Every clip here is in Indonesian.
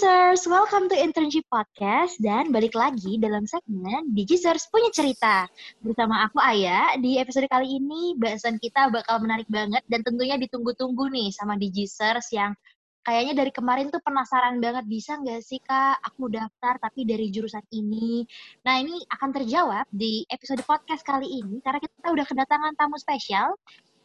Digicers, welcome to Internship Podcast dan balik lagi dalam segmen Digicers punya cerita. Bersama aku Aya, di episode kali ini bahasan kita bakal menarik banget dan tentunya ditunggu-tunggu nih sama Digicers yang kayaknya dari kemarin tuh penasaran banget bisa nggak sih kak aku daftar tapi dari jurusan ini. Nah ini akan terjawab di episode podcast kali ini karena kita udah kedatangan tamu spesial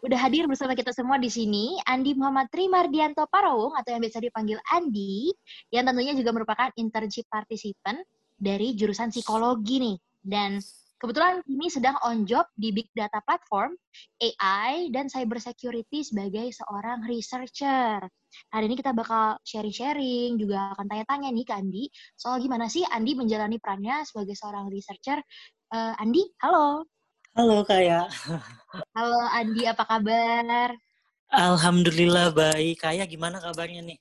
udah hadir bersama kita semua di sini Andi Muhammad Trimardianto Parawung atau yang biasa dipanggil Andi yang tentunya juga merupakan internship participant dari jurusan psikologi nih dan kebetulan ini sedang on job di big data platform AI dan cyber security sebagai seorang researcher. Hari ini kita bakal sharing-sharing, juga akan tanya-tanya nih ke Andi soal gimana sih Andi menjalani perannya sebagai seorang researcher. Uh, Andi, halo. Halo Kaya. Halo Andi, apa kabar? Alhamdulillah baik. Kaya gimana kabarnya nih?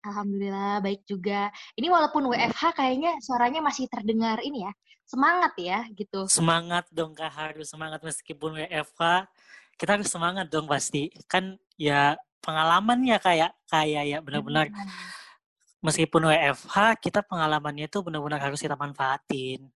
Alhamdulillah baik juga. Ini walaupun WFH kayaknya suaranya masih terdengar ini ya. Semangat ya gitu. Semangat dong Kak, harus semangat meskipun WFH. Kita harus semangat dong pasti. Kan ya pengalaman ya kayak kayak ya benar-benar meskipun WFH kita pengalamannya itu benar-benar harus kita manfaatin.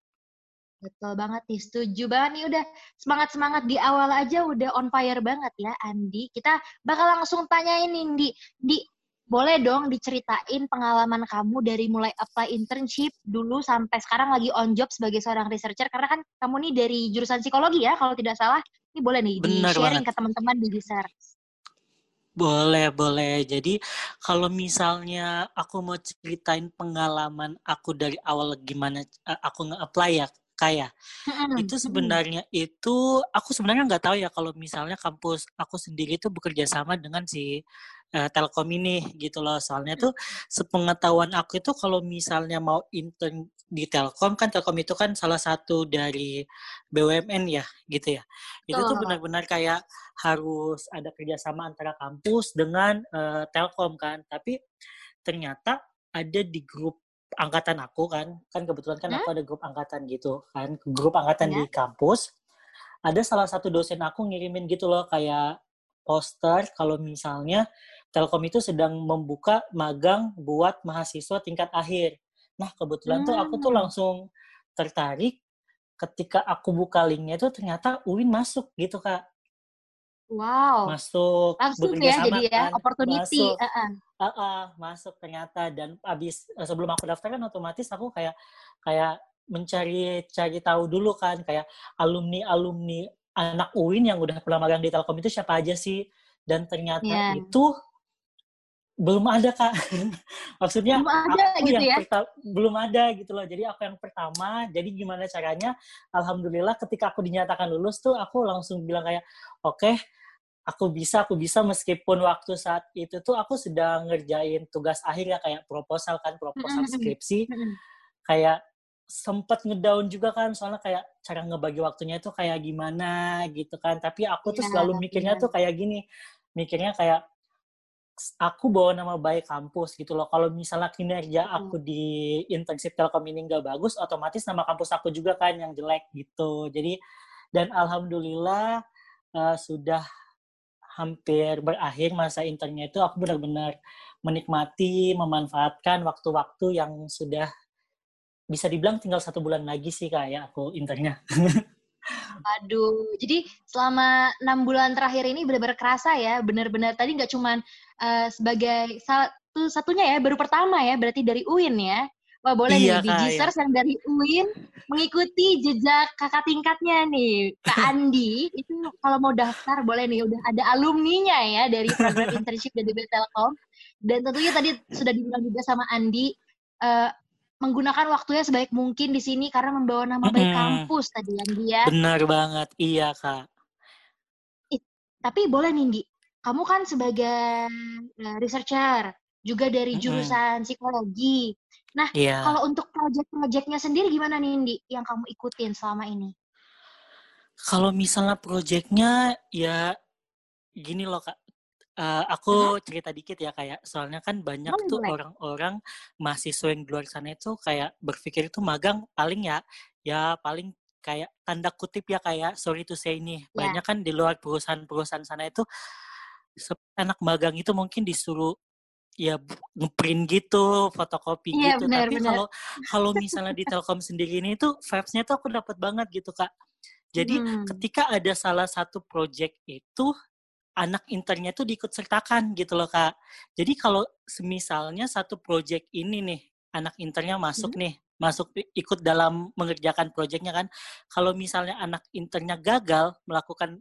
Betul banget nih, setuju banget nih udah semangat-semangat di awal aja udah on fire banget ya Andi. Kita bakal langsung tanyain nih Di, Di boleh dong diceritain pengalaman kamu dari mulai apply internship dulu sampai sekarang lagi on job sebagai seorang researcher karena kan kamu nih dari jurusan psikologi ya kalau tidak salah. Ini boleh nih di sharing banget. ke teman-teman di research. Boleh, boleh. Jadi kalau misalnya aku mau ceritain pengalaman aku dari awal gimana eh, aku nge-apply ya kaya. Hmm. Itu sebenarnya itu aku sebenarnya nggak tahu ya kalau misalnya kampus aku sendiri itu bekerja sama dengan si uh, Telkom ini gitu loh. Soalnya tuh sepengetahuan aku itu kalau misalnya mau intern di Telkom kan Telkom itu kan salah satu dari BUMN ya gitu ya. Itu oh. tuh benar-benar kayak harus ada kerjasama antara kampus dengan uh, Telkom kan. Tapi ternyata ada di grup angkatan aku kan kan kebetulan kan hmm? aku ada grup angkatan gitu kan grup angkatan ya. di kampus ada salah satu dosen aku ngirimin gitu loh kayak poster kalau misalnya Telkom itu sedang membuka magang buat mahasiswa tingkat akhir. Nah kebetulan hmm. tuh aku tuh hmm. langsung tertarik ketika aku buka linknya itu ternyata Uin masuk gitu kak. Wow. Masuk. Langsung ya jadi ya, kan. opportunity. Masuk. Uh -uh. Uh -uh, masuk ternyata dan abis eh, sebelum aku daftar kan otomatis aku kayak kayak mencari cari tahu dulu kan kayak alumni alumni anak UIN yang udah pernah magang di Telkom itu siapa aja sih dan ternyata yeah. itu belum ada kak. Maksudnya belum ada, aku gitu yang ya? belum ada gitu loh. Jadi aku yang pertama jadi gimana caranya? Alhamdulillah ketika aku dinyatakan lulus tuh aku langsung bilang kayak oke okay, aku bisa aku bisa meskipun waktu saat itu tuh aku sedang ngerjain tugas akhir ya kayak proposal kan proposal skripsi. Kayak sempet ngedown juga kan soalnya kayak cara ngebagi waktunya itu kayak gimana gitu kan. Tapi aku tuh ya, selalu mikirnya ya. tuh kayak gini mikirnya kayak aku bawa nama baik kampus gitu loh. Kalau misalnya kinerja aku di internship telkom ini nggak bagus otomatis nama kampus aku juga kan yang jelek gitu. Jadi dan alhamdulillah uh, sudah hampir berakhir masa internnya itu aku benar-benar menikmati, memanfaatkan waktu-waktu yang sudah bisa dibilang tinggal satu bulan lagi sih kayak aku internnya. Aduh, jadi selama enam bulan terakhir ini benar-benar kerasa ya, benar-benar tadi nggak cuma uh, sebagai satu satunya ya, baru pertama ya, berarti dari UIN ya. Wah boleh iya, nih, Digisters yang dari UIN mengikuti jejak kakak tingkatnya nih, Kak Andi. itu kalau mau daftar boleh nih, udah ada alumninya ya dari program internship dari Telkom. Dan tentunya tadi sudah dibilang juga sama Andi, uh, menggunakan waktunya sebaik mungkin di sini karena membawa nama baik hmm. kampus tadi Andi ya. Benar banget, iya Kak. Eh, tapi boleh nih, Andi, kamu kan sebagai uh, researcher, juga dari jurusan mm-hmm. psikologi. Nah, yeah. kalau untuk project-projectnya sendiri gimana nih, Indi, yang kamu ikutin selama ini? Kalau misalnya projectnya, ya gini loh, Kak. Uh, aku cerita dikit ya kayak soalnya kan banyak oh, tuh orang-orang mahasiswa yang di luar sana itu kayak berpikir itu magang paling ya ya paling kayak tanda kutip ya kayak sorry to say ini yeah. banyak kan di luar perusahaan-perusahaan sana itu anak magang itu mungkin disuruh ya ngeprint gitu, fotokopi Iya, gitu. benar Tapi kalau kalau misalnya di Telkom sendiri ini tuh vibes-nya tuh aku dapat banget gitu, Kak. Jadi Hmm. ketika ada salah satu project itu anak internnya tuh diikut sertakan gitu loh, Kak. Jadi kalau semisalnya satu project ini nih anak internnya masuk Hmm. nih, masuk ikut dalam mengerjakan projectnya kan. Kalau misalnya anak internnya gagal melakukan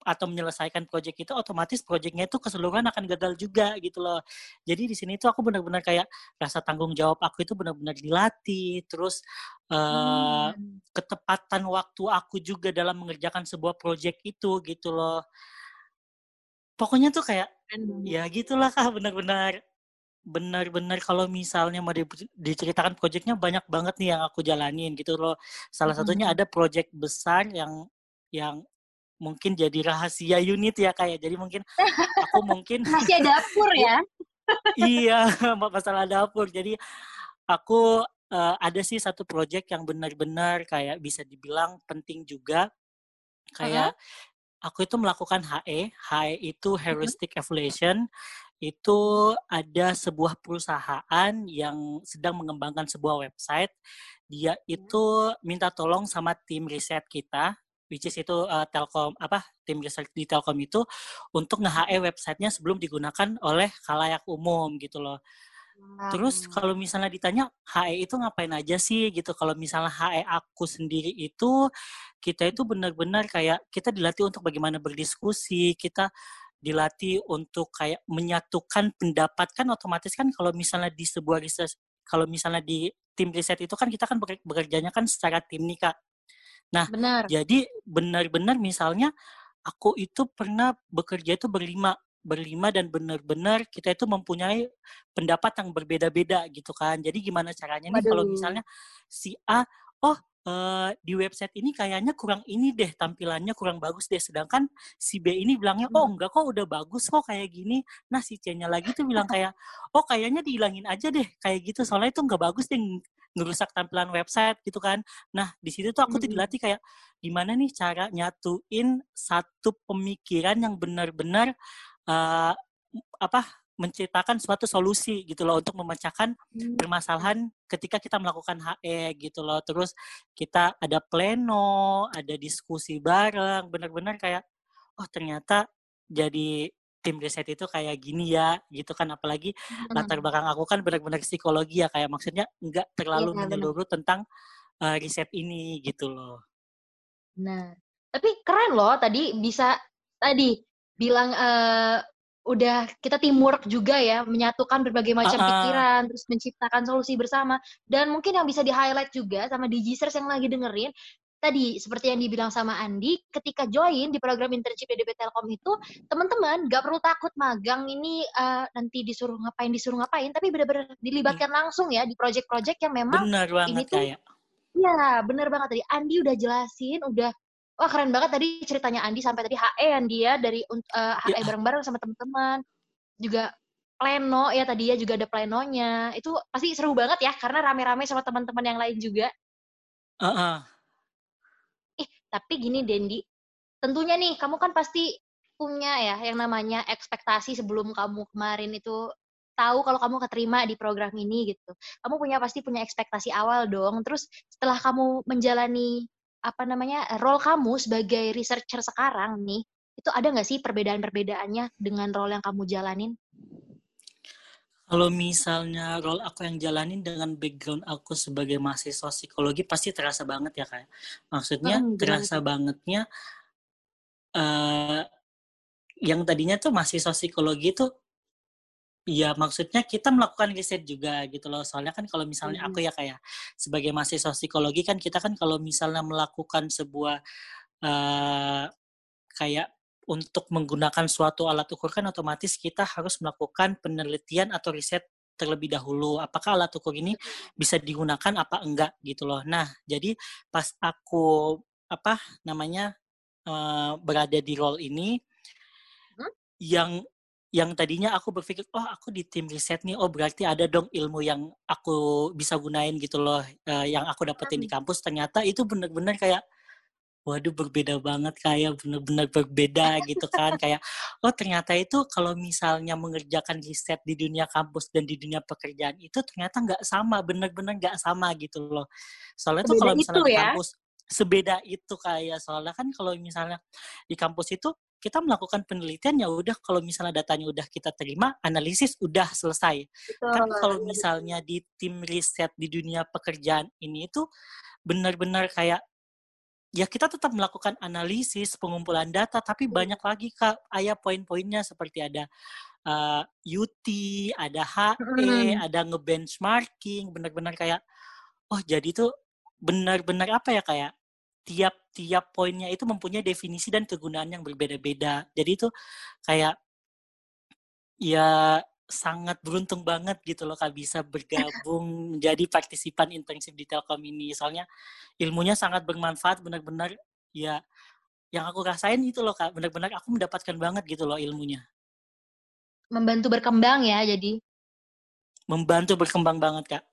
atau menyelesaikan project itu otomatis projectnya itu keseluruhan akan gagal juga gitu loh. Jadi di sini tuh aku benar-benar kayak rasa tanggung jawab aku itu benar-benar dilatih, terus Hmm. ketepatan waktu aku juga dalam mengerjakan sebuah project itu gitu loh. Pokoknya tuh kayak banget. ya gitulah kak benar-benar benar-benar kalau misalnya mau di- diceritakan projectnya banyak banget nih yang aku jalanin gitu loh. Salah satunya Hmm. ada project besar yang yang mungkin jadi rahasia unit ya kayak jadi mungkin aku mungkin Rahasia dapur ya. iya masalah dapur jadi aku eh, ada sih satu project yang benar-benar kayak bisa dibilang penting juga kayak aku itu melakukan HE HE itu heuristic evaluation. Itu ada sebuah perusahaan yang sedang mengembangkan sebuah website. Dia itu minta tolong sama tim riset kita which is itu uh, Telkom apa tim riset di Telkom itu untuk nge-HE websitenya sebelum digunakan oleh khalayak umum gitu loh. Terus kalau misalnya ditanya HE itu ngapain aja sih gitu. Kalau misalnya HE aku sendiri itu kita itu benar-benar kayak kita dilatih untuk bagaimana berdiskusi, kita dilatih untuk kayak menyatukan pendapat kan otomatis kan kalau misalnya di sebuah riset kalau misalnya di tim riset itu kan kita kan beker- bekerjanya kan secara tim nih Kak. Nah, benar. jadi benar-benar misalnya aku itu pernah bekerja itu berlima berlima dan benar-benar kita itu mempunyai pendapat yang berbeda-beda gitu kan. Jadi gimana caranya nih kalau misalnya si A, oh eh, di website ini kayaknya kurang ini deh tampilannya kurang bagus deh. Sedangkan si B ini bilangnya oh Hmm. enggak kok udah bagus kok kayak gini. Nah si C-nya lagi tuh bilang kayak oh kayaknya dihilangin aja deh kayak gitu soalnya itu enggak bagus deh ng- ngerusak tampilan website gitu kan. Nah di situ tuh aku tuh Mm-mm. dilatih kayak gimana nih cara nyatuin satu pemikiran yang benar-benar eh, apa menciptakan suatu solusi gitu loh untuk memecahkan Hmm. permasalahan ketika kita melakukan HE gitu loh. Terus kita ada pleno, ada diskusi bareng, benar-benar kayak oh ternyata jadi tim riset itu kayak gini ya gitu kan apalagi latar Hmm. belakang aku kan benar-benar psikologi ya kayak maksudnya nggak terlalu Iya, benar. menyeluruh tentang eh, riset ini gitu loh. Nah, tapi keren loh tadi bisa tadi bilang eh, udah kita teamwork juga ya, menyatukan berbagai macam Ah, ah. pikiran, terus menciptakan solusi bersama. Dan mungkin yang bisa di-highlight juga sama Digisters yang lagi dengerin, tadi seperti yang dibilang sama Andi, ketika join di program internship DDP Telkom itu, teman-teman nggak perlu takut magang ini eh, nanti disuruh ngapain disuruh ngapain, tapi benar-benar dilibatkan langsung ya di project-project yang memang Benar banget tuh kayak. Iya, bener banget tadi. Andi udah jelasin, udah wah keren banget tadi ceritanya Andi sampai tadi HE yang dia dari un- eh, HE Ya. bareng-bareng sama teman-teman. Juga pleno ya tadi ya juga ada plenonya. Itu pasti seru banget ya karena rame-rame sama teman-teman yang lain juga. Heeh. Ih, tapi gini Dendi, tentunya nih kamu kan pasti punya ya yang namanya ekspektasi sebelum kamu kemarin itu tahu kalau kamu keterima di program ini gitu. Kamu punya pasti punya ekspektasi awal dong. Terus setelah kamu menjalani apa namanya role kamu sebagai researcher sekarang nih, itu ada nggak sih perbedaan-perbedaannya dengan role yang kamu jalanin? Kalau misalnya role aku yang jalanin dengan background aku sebagai mahasiswa psikologi pasti terasa banget ya kayak. Maksudnya Hmm, terasa tuh? bangetnya eh yang tadinya tuh mahasiswa psikologi tuh ya maksudnya kita melakukan riset juga gitu loh. Soalnya kan kalau misalnya Hmm. aku ya kayak sebagai mahasiswa psikologi kan kita kan kalau misalnya melakukan sebuah eh kayak untuk menggunakan suatu alat ukur kan otomatis kita harus melakukan penelitian atau riset terlebih dahulu. Apakah alat ukur ini bisa digunakan apa enggak gitu loh. Nah, jadi pas aku apa namanya eh, berada di role ini Hmm? yang yang tadinya aku berpikir oh aku di tim riset nih oh berarti ada dong ilmu yang aku bisa gunain gitu loh eh, yang aku dapetin di kampus. Ternyata itu benar-benar kayak waduh berbeda banget kayak benar-benar berbeda gitu kan. Kayak oh ternyata itu kalau misalnya mengerjakan riset di dunia kampus dan di dunia pekerjaan itu ternyata nggak sama benar-benar nggak sama gitu loh. Soalnya tuh kalau misalnya di ya? kampus sebeda itu kayak soalnya kan kalau misalnya di kampus itu kita melakukan penelitian ya udah kalau misalnya datanya udah kita terima analisis udah selesai Betul. tapi kalau misalnya di tim riset di dunia pekerjaan ini itu benar-benar kayak ya kita tetap melakukan analisis pengumpulan data tapi hmm. banyak lagi kak ayah poin-poinnya seperti ada uh, eh, UT ada HE hmm. ada ngebenchmarking benar-benar kayak oh jadi itu benar-benar apa ya kayak tiap-tiap poinnya itu mempunyai definisi dan kegunaan yang berbeda-beda jadi itu kayak ya sangat beruntung banget gitu loh Kak bisa bergabung menjadi partisipan intensif di Telkom ini. Soalnya ilmunya sangat bermanfaat benar-benar ya yang aku rasain itu loh Kak, benar-benar aku mendapatkan banget gitu loh ilmunya. Membantu berkembang ya jadi. Membantu berkembang banget Kak.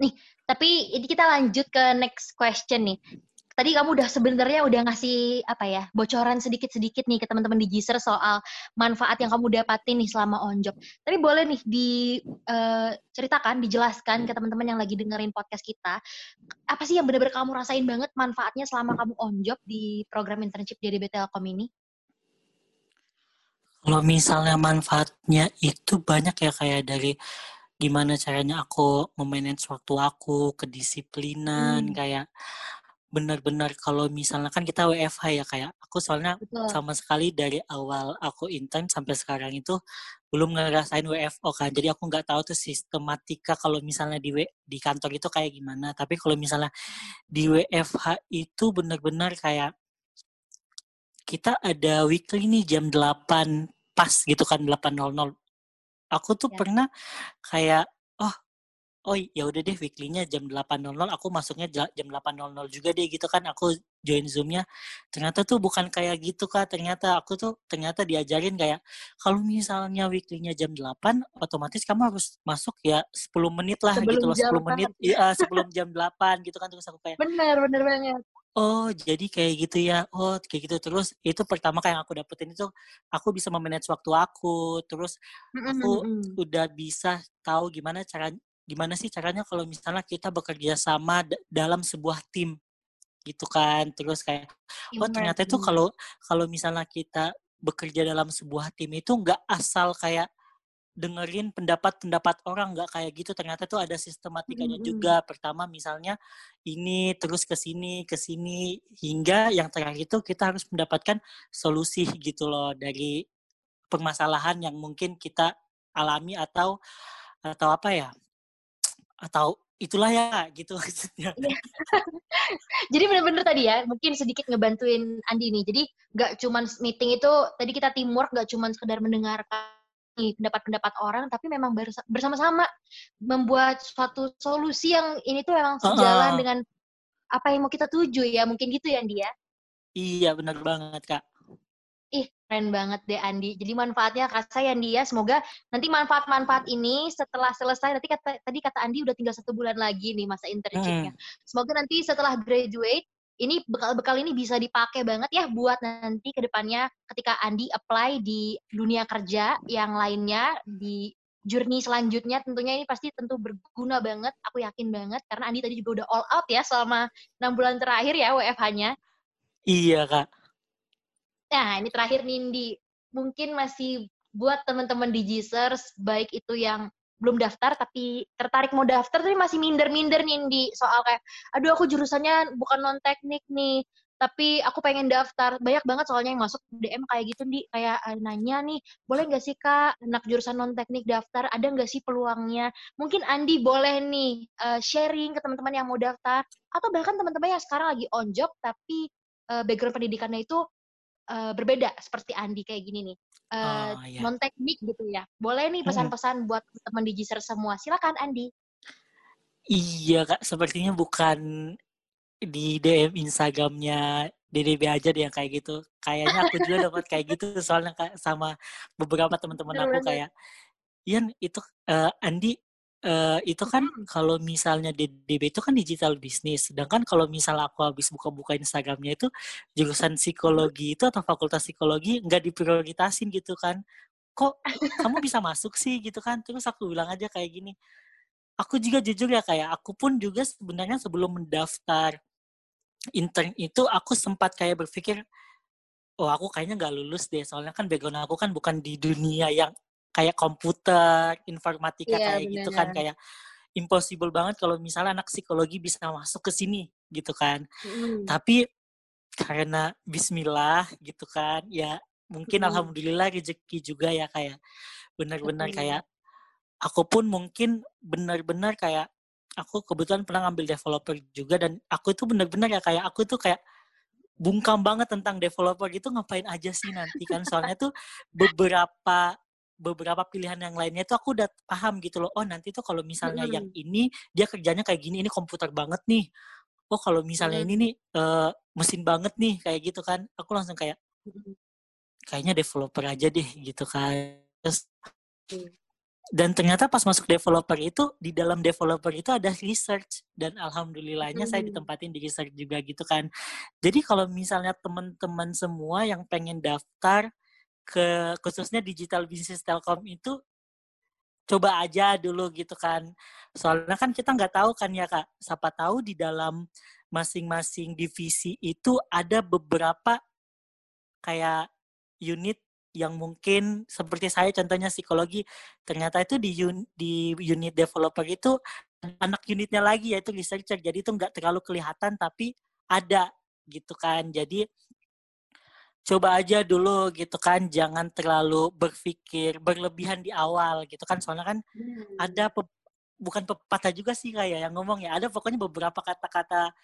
Nih, tapi ini kita lanjut ke next question nih tadi kamu udah sebenarnya udah ngasih apa ya bocoran sedikit-sedikit nih ke teman-teman di Giser soal manfaat yang kamu dapatin nih selama on job. Tapi boleh nih diceritakan, uh, dijelaskan ke teman-teman yang lagi dengerin podcast kita, apa sih yang benar-benar kamu rasain banget manfaatnya selama kamu on job di program internship di DB Telkom ini? Kalau misalnya manfaatnya itu banyak ya kayak dari gimana caranya aku memanage waktu aku, kedisiplinan, hmm. kayak benar-benar kalau misalnya kan kita WFH ya kayak aku soalnya Betul. sama sekali dari awal aku intern sampai sekarang itu belum ngerasain WFO kan jadi aku nggak tahu tuh sistematika kalau misalnya di di kantor itu kayak gimana tapi kalau misalnya di WFH itu benar-benar kayak kita ada weekly nih jam 8 pas gitu kan 8.00 aku tuh ya. pernah kayak oh oh ya udah deh weekly-nya jam 8.00 aku masuknya jam 8.00 juga deh gitu kan aku join Zoom-nya. Ternyata tuh bukan kayak gitu kak. Ternyata aku tuh ternyata diajarin kayak kalau misalnya weekly-nya jam 8 otomatis kamu harus masuk ya 10 menit lah sebelum gitu loh 10 menit ya sebelum jam 8 gitu kan. Terus aku kayak bener bener banget Oh, jadi kayak gitu ya. Oh, kayak gitu terus itu pertama kayak yang aku dapetin itu aku bisa memanage waktu aku, terus aku mm -hmm. udah bisa tahu gimana cara gimana sih caranya kalau misalnya kita bekerja sama dalam sebuah tim gitu kan terus kayak oh ternyata itu kalau kalau misalnya kita bekerja dalam sebuah tim itu nggak asal kayak dengerin pendapat-pendapat orang nggak kayak gitu ternyata tuh ada sistematikanya mm -hmm. juga pertama misalnya ini terus ke sini ke sini hingga yang terakhir itu kita harus mendapatkan solusi gitu loh dari permasalahan yang mungkin kita alami atau atau apa ya atau itulah ya gitu maksudnya. Iya. Jadi benar-benar tadi ya, mungkin sedikit ngebantuin Andi nih. Jadi nggak cuman meeting itu tadi kita teamwork nggak cuman sekedar mendengarkan pendapat-pendapat orang, tapi memang bersama-sama membuat suatu solusi yang ini tuh memang sejalan uh -uh. dengan apa yang mau kita tuju ya, mungkin gitu ya Andi ya. Iya benar banget kak. Ih, keren banget deh Andi. Jadi manfaatnya kerasa ya Andi ya. Semoga nanti manfaat-manfaat ini setelah selesai, nanti kata, tadi kata Andi udah tinggal satu bulan lagi nih masa internshipnya. Hmm. Semoga nanti setelah graduate, ini bekal-bekal ini bisa dipakai banget ya buat nanti ke depannya ketika Andi apply di dunia kerja yang lainnya di journey selanjutnya. Tentunya ini pasti tentu berguna banget aku yakin banget karena Andi tadi juga udah all out ya selama enam bulan terakhir ya WFH-nya iya kak. Nah, ini terakhir Nindi. Mungkin masih buat teman-teman di Gisers, baik itu yang belum daftar tapi tertarik mau daftar tapi masih minder-minder Nindi soal kayak aduh aku jurusannya bukan non teknik nih tapi aku pengen daftar. Banyak banget soalnya yang masuk DM kayak gitu di kayak eh, nanya nih boleh nggak sih kak anak jurusan non teknik daftar? Ada nggak sih peluangnya? Mungkin Andi boleh nih uh, sharing ke teman-teman yang mau daftar. Atau bahkan teman-teman yang sekarang lagi on job tapi uh, background pendidikannya itu uh, berbeda seperti Andi kayak gini nih. Uh, oh, iya. non teknik gitu ya. Boleh nih pesan-pesan hmm. buat teman di Giser semua. Silakan Andi. Iya kak, sepertinya bukan di DM Instagramnya DDB aja deh yang kayak gitu. Kayaknya aku juga dapat kayak gitu soalnya kak sama beberapa teman-teman aku kayak, Ian itu uh, Andi uh, itu kan hmm. kalau misalnya DB itu kan digital bisnis, sedangkan kalau misalnya aku habis buka-buka Instagramnya itu jurusan psikologi itu atau fakultas psikologi nggak diprioritasin gitu kan, kok kamu bisa masuk sih? gitu kan, terus aku bilang aja kayak gini, aku juga jujur ya kayak aku pun juga sebenarnya sebelum mendaftar intern itu aku sempat kayak berpikir oh aku kayaknya nggak lulus deh. Soalnya kan background aku kan bukan di dunia yang kayak komputer, informatika yeah, kayak bener. gitu kan kayak impossible banget kalau misalnya anak psikologi bisa masuk ke sini gitu kan. Mm. Tapi karena bismillah gitu kan ya mungkin mm. alhamdulillah rezeki juga ya kayak benar-benar mm. kayak aku pun mungkin benar-benar kayak aku kebetulan pernah ngambil developer juga dan aku itu benar-benar ya kayak aku tuh kayak bungkam banget tentang developer gitu ngapain aja sih nanti kan soalnya tuh beberapa beberapa pilihan yang lainnya itu aku udah paham gitu loh. Oh nanti tuh kalau misalnya hmm. yang ini dia kerjanya kayak gini, ini komputer banget nih. Oh kalau misalnya hmm. ini nih uh, mesin banget nih kayak gitu kan. Aku langsung kayak kayaknya developer aja deh gitu kan. Terus dan ternyata pas masuk developer itu di dalam developer itu ada research dan alhamdulillahnya hmm. saya ditempatin di research juga gitu kan. Jadi kalau misalnya teman-teman semua yang pengen daftar ke khususnya digital business Telkom itu coba aja dulu gitu kan. Soalnya kan kita nggak tahu kan ya Kak. Siapa tahu di dalam masing-masing divisi itu ada beberapa kayak unit yang mungkin seperti saya contohnya psikologi ternyata itu di un, di unit developer itu anak unitnya lagi yaitu researcher jadi itu nggak terlalu kelihatan tapi ada gitu kan jadi coba aja dulu gitu kan jangan terlalu berpikir berlebihan di awal gitu kan. Soalnya kan hmm. ada pe, bukan pepatah juga sih kayak yang ngomong ya. Ada pokoknya beberapa kata-kata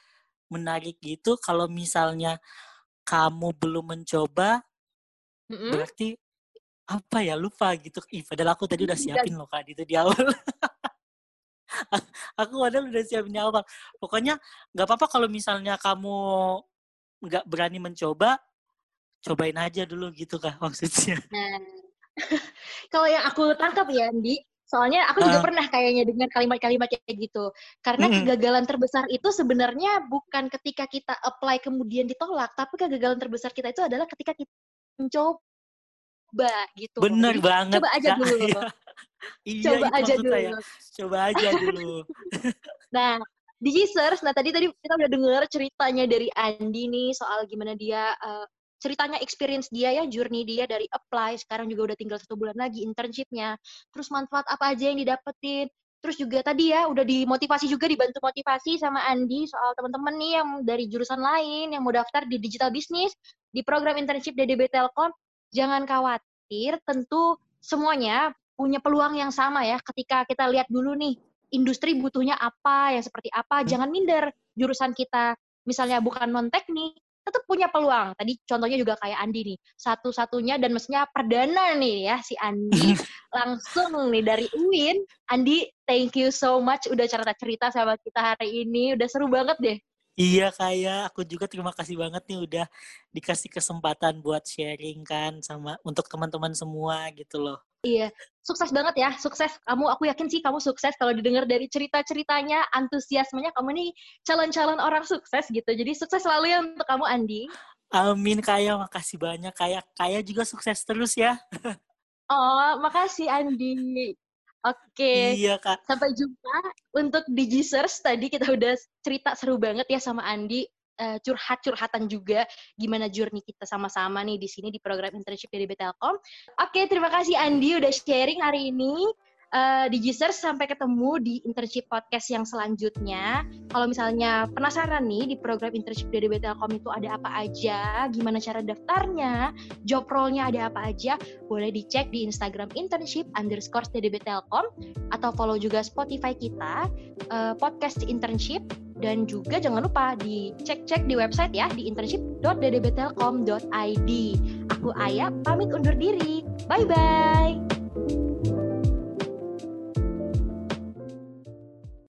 menarik gitu. Kalau misalnya kamu belum mencoba hmm? berarti apa ya lupa gitu. Ih, padahal aku tadi udah siapin loh kak itu di awal. Aku padahal udah siapin di awal. Pokoknya nggak apa-apa kalau misalnya kamu nggak berani mencoba cobain aja dulu gitu kah maksudnya? Nah, kalau yang aku tangkap ya, Andi, soalnya aku juga uh. pernah kayaknya dengan kalimat-kalimat kayak gitu. Karena mm-hmm. kegagalan terbesar itu sebenarnya bukan ketika kita apply kemudian ditolak, tapi kegagalan terbesar kita itu adalah ketika kita mencoba gitu. Bener Jadi, banget. Coba aja dulu. iya, coba aja dulu. Ya. Coba aja dulu. nah, di Gisers, nah tadi tadi kita udah dengar ceritanya dari Andi nih soal gimana dia uh, ceritanya experience dia ya, journey dia dari apply, sekarang juga udah tinggal satu bulan lagi internshipnya, terus manfaat apa aja yang didapetin, terus juga tadi ya udah dimotivasi juga dibantu motivasi sama Andi soal teman-teman nih yang dari jurusan lain yang mau daftar di digital business di program internship DDB Telkom, jangan khawatir, tentu semuanya punya peluang yang sama ya. Ketika kita lihat dulu nih industri butuhnya apa, yang seperti apa, hmm. jangan minder jurusan kita. Misalnya bukan non teknik tetap punya peluang. Tadi contohnya juga kayak Andi nih, satu-satunya dan mestinya perdana nih ya si Andi langsung nih dari UIN. Andi, thank you so much udah cerita-cerita sama kita hari ini, udah seru banget deh. Iya kayak aku juga terima kasih banget nih udah dikasih kesempatan buat sharing kan sama untuk teman-teman semua gitu loh. Iya, sukses banget ya, sukses. Kamu, aku yakin sih kamu sukses kalau didengar dari cerita-ceritanya, antusiasmenya, kamu nih calon-calon orang sukses gitu. Jadi sukses selalu ya untuk kamu, Andi. Amin, Kaya. Makasih banyak. Kaya, Kaya juga sukses terus ya. oh, makasih, Andi. Oke. Iya, Kak. Sampai jumpa untuk Digizers. Tadi kita udah cerita seru banget ya sama Andi. Uh, curhat-curhatan juga gimana journey kita sama-sama nih di sini di program internship dari Telkom. Oke, terima kasih Andi udah sharing hari ini uh, di Gisers sampai ketemu di internship podcast yang selanjutnya. Kalau misalnya penasaran nih di program internship dari Telkom itu ada apa aja, gimana cara daftarnya, job role-nya ada apa aja, boleh dicek di Instagram internship underscore DDB Telkom atau follow juga Spotify kita, uh, podcast internship, dan juga jangan lupa dicek-cek di website ya di internship.ddbtelkom.id. Aku Ayah pamit undur diri. Bye-bye!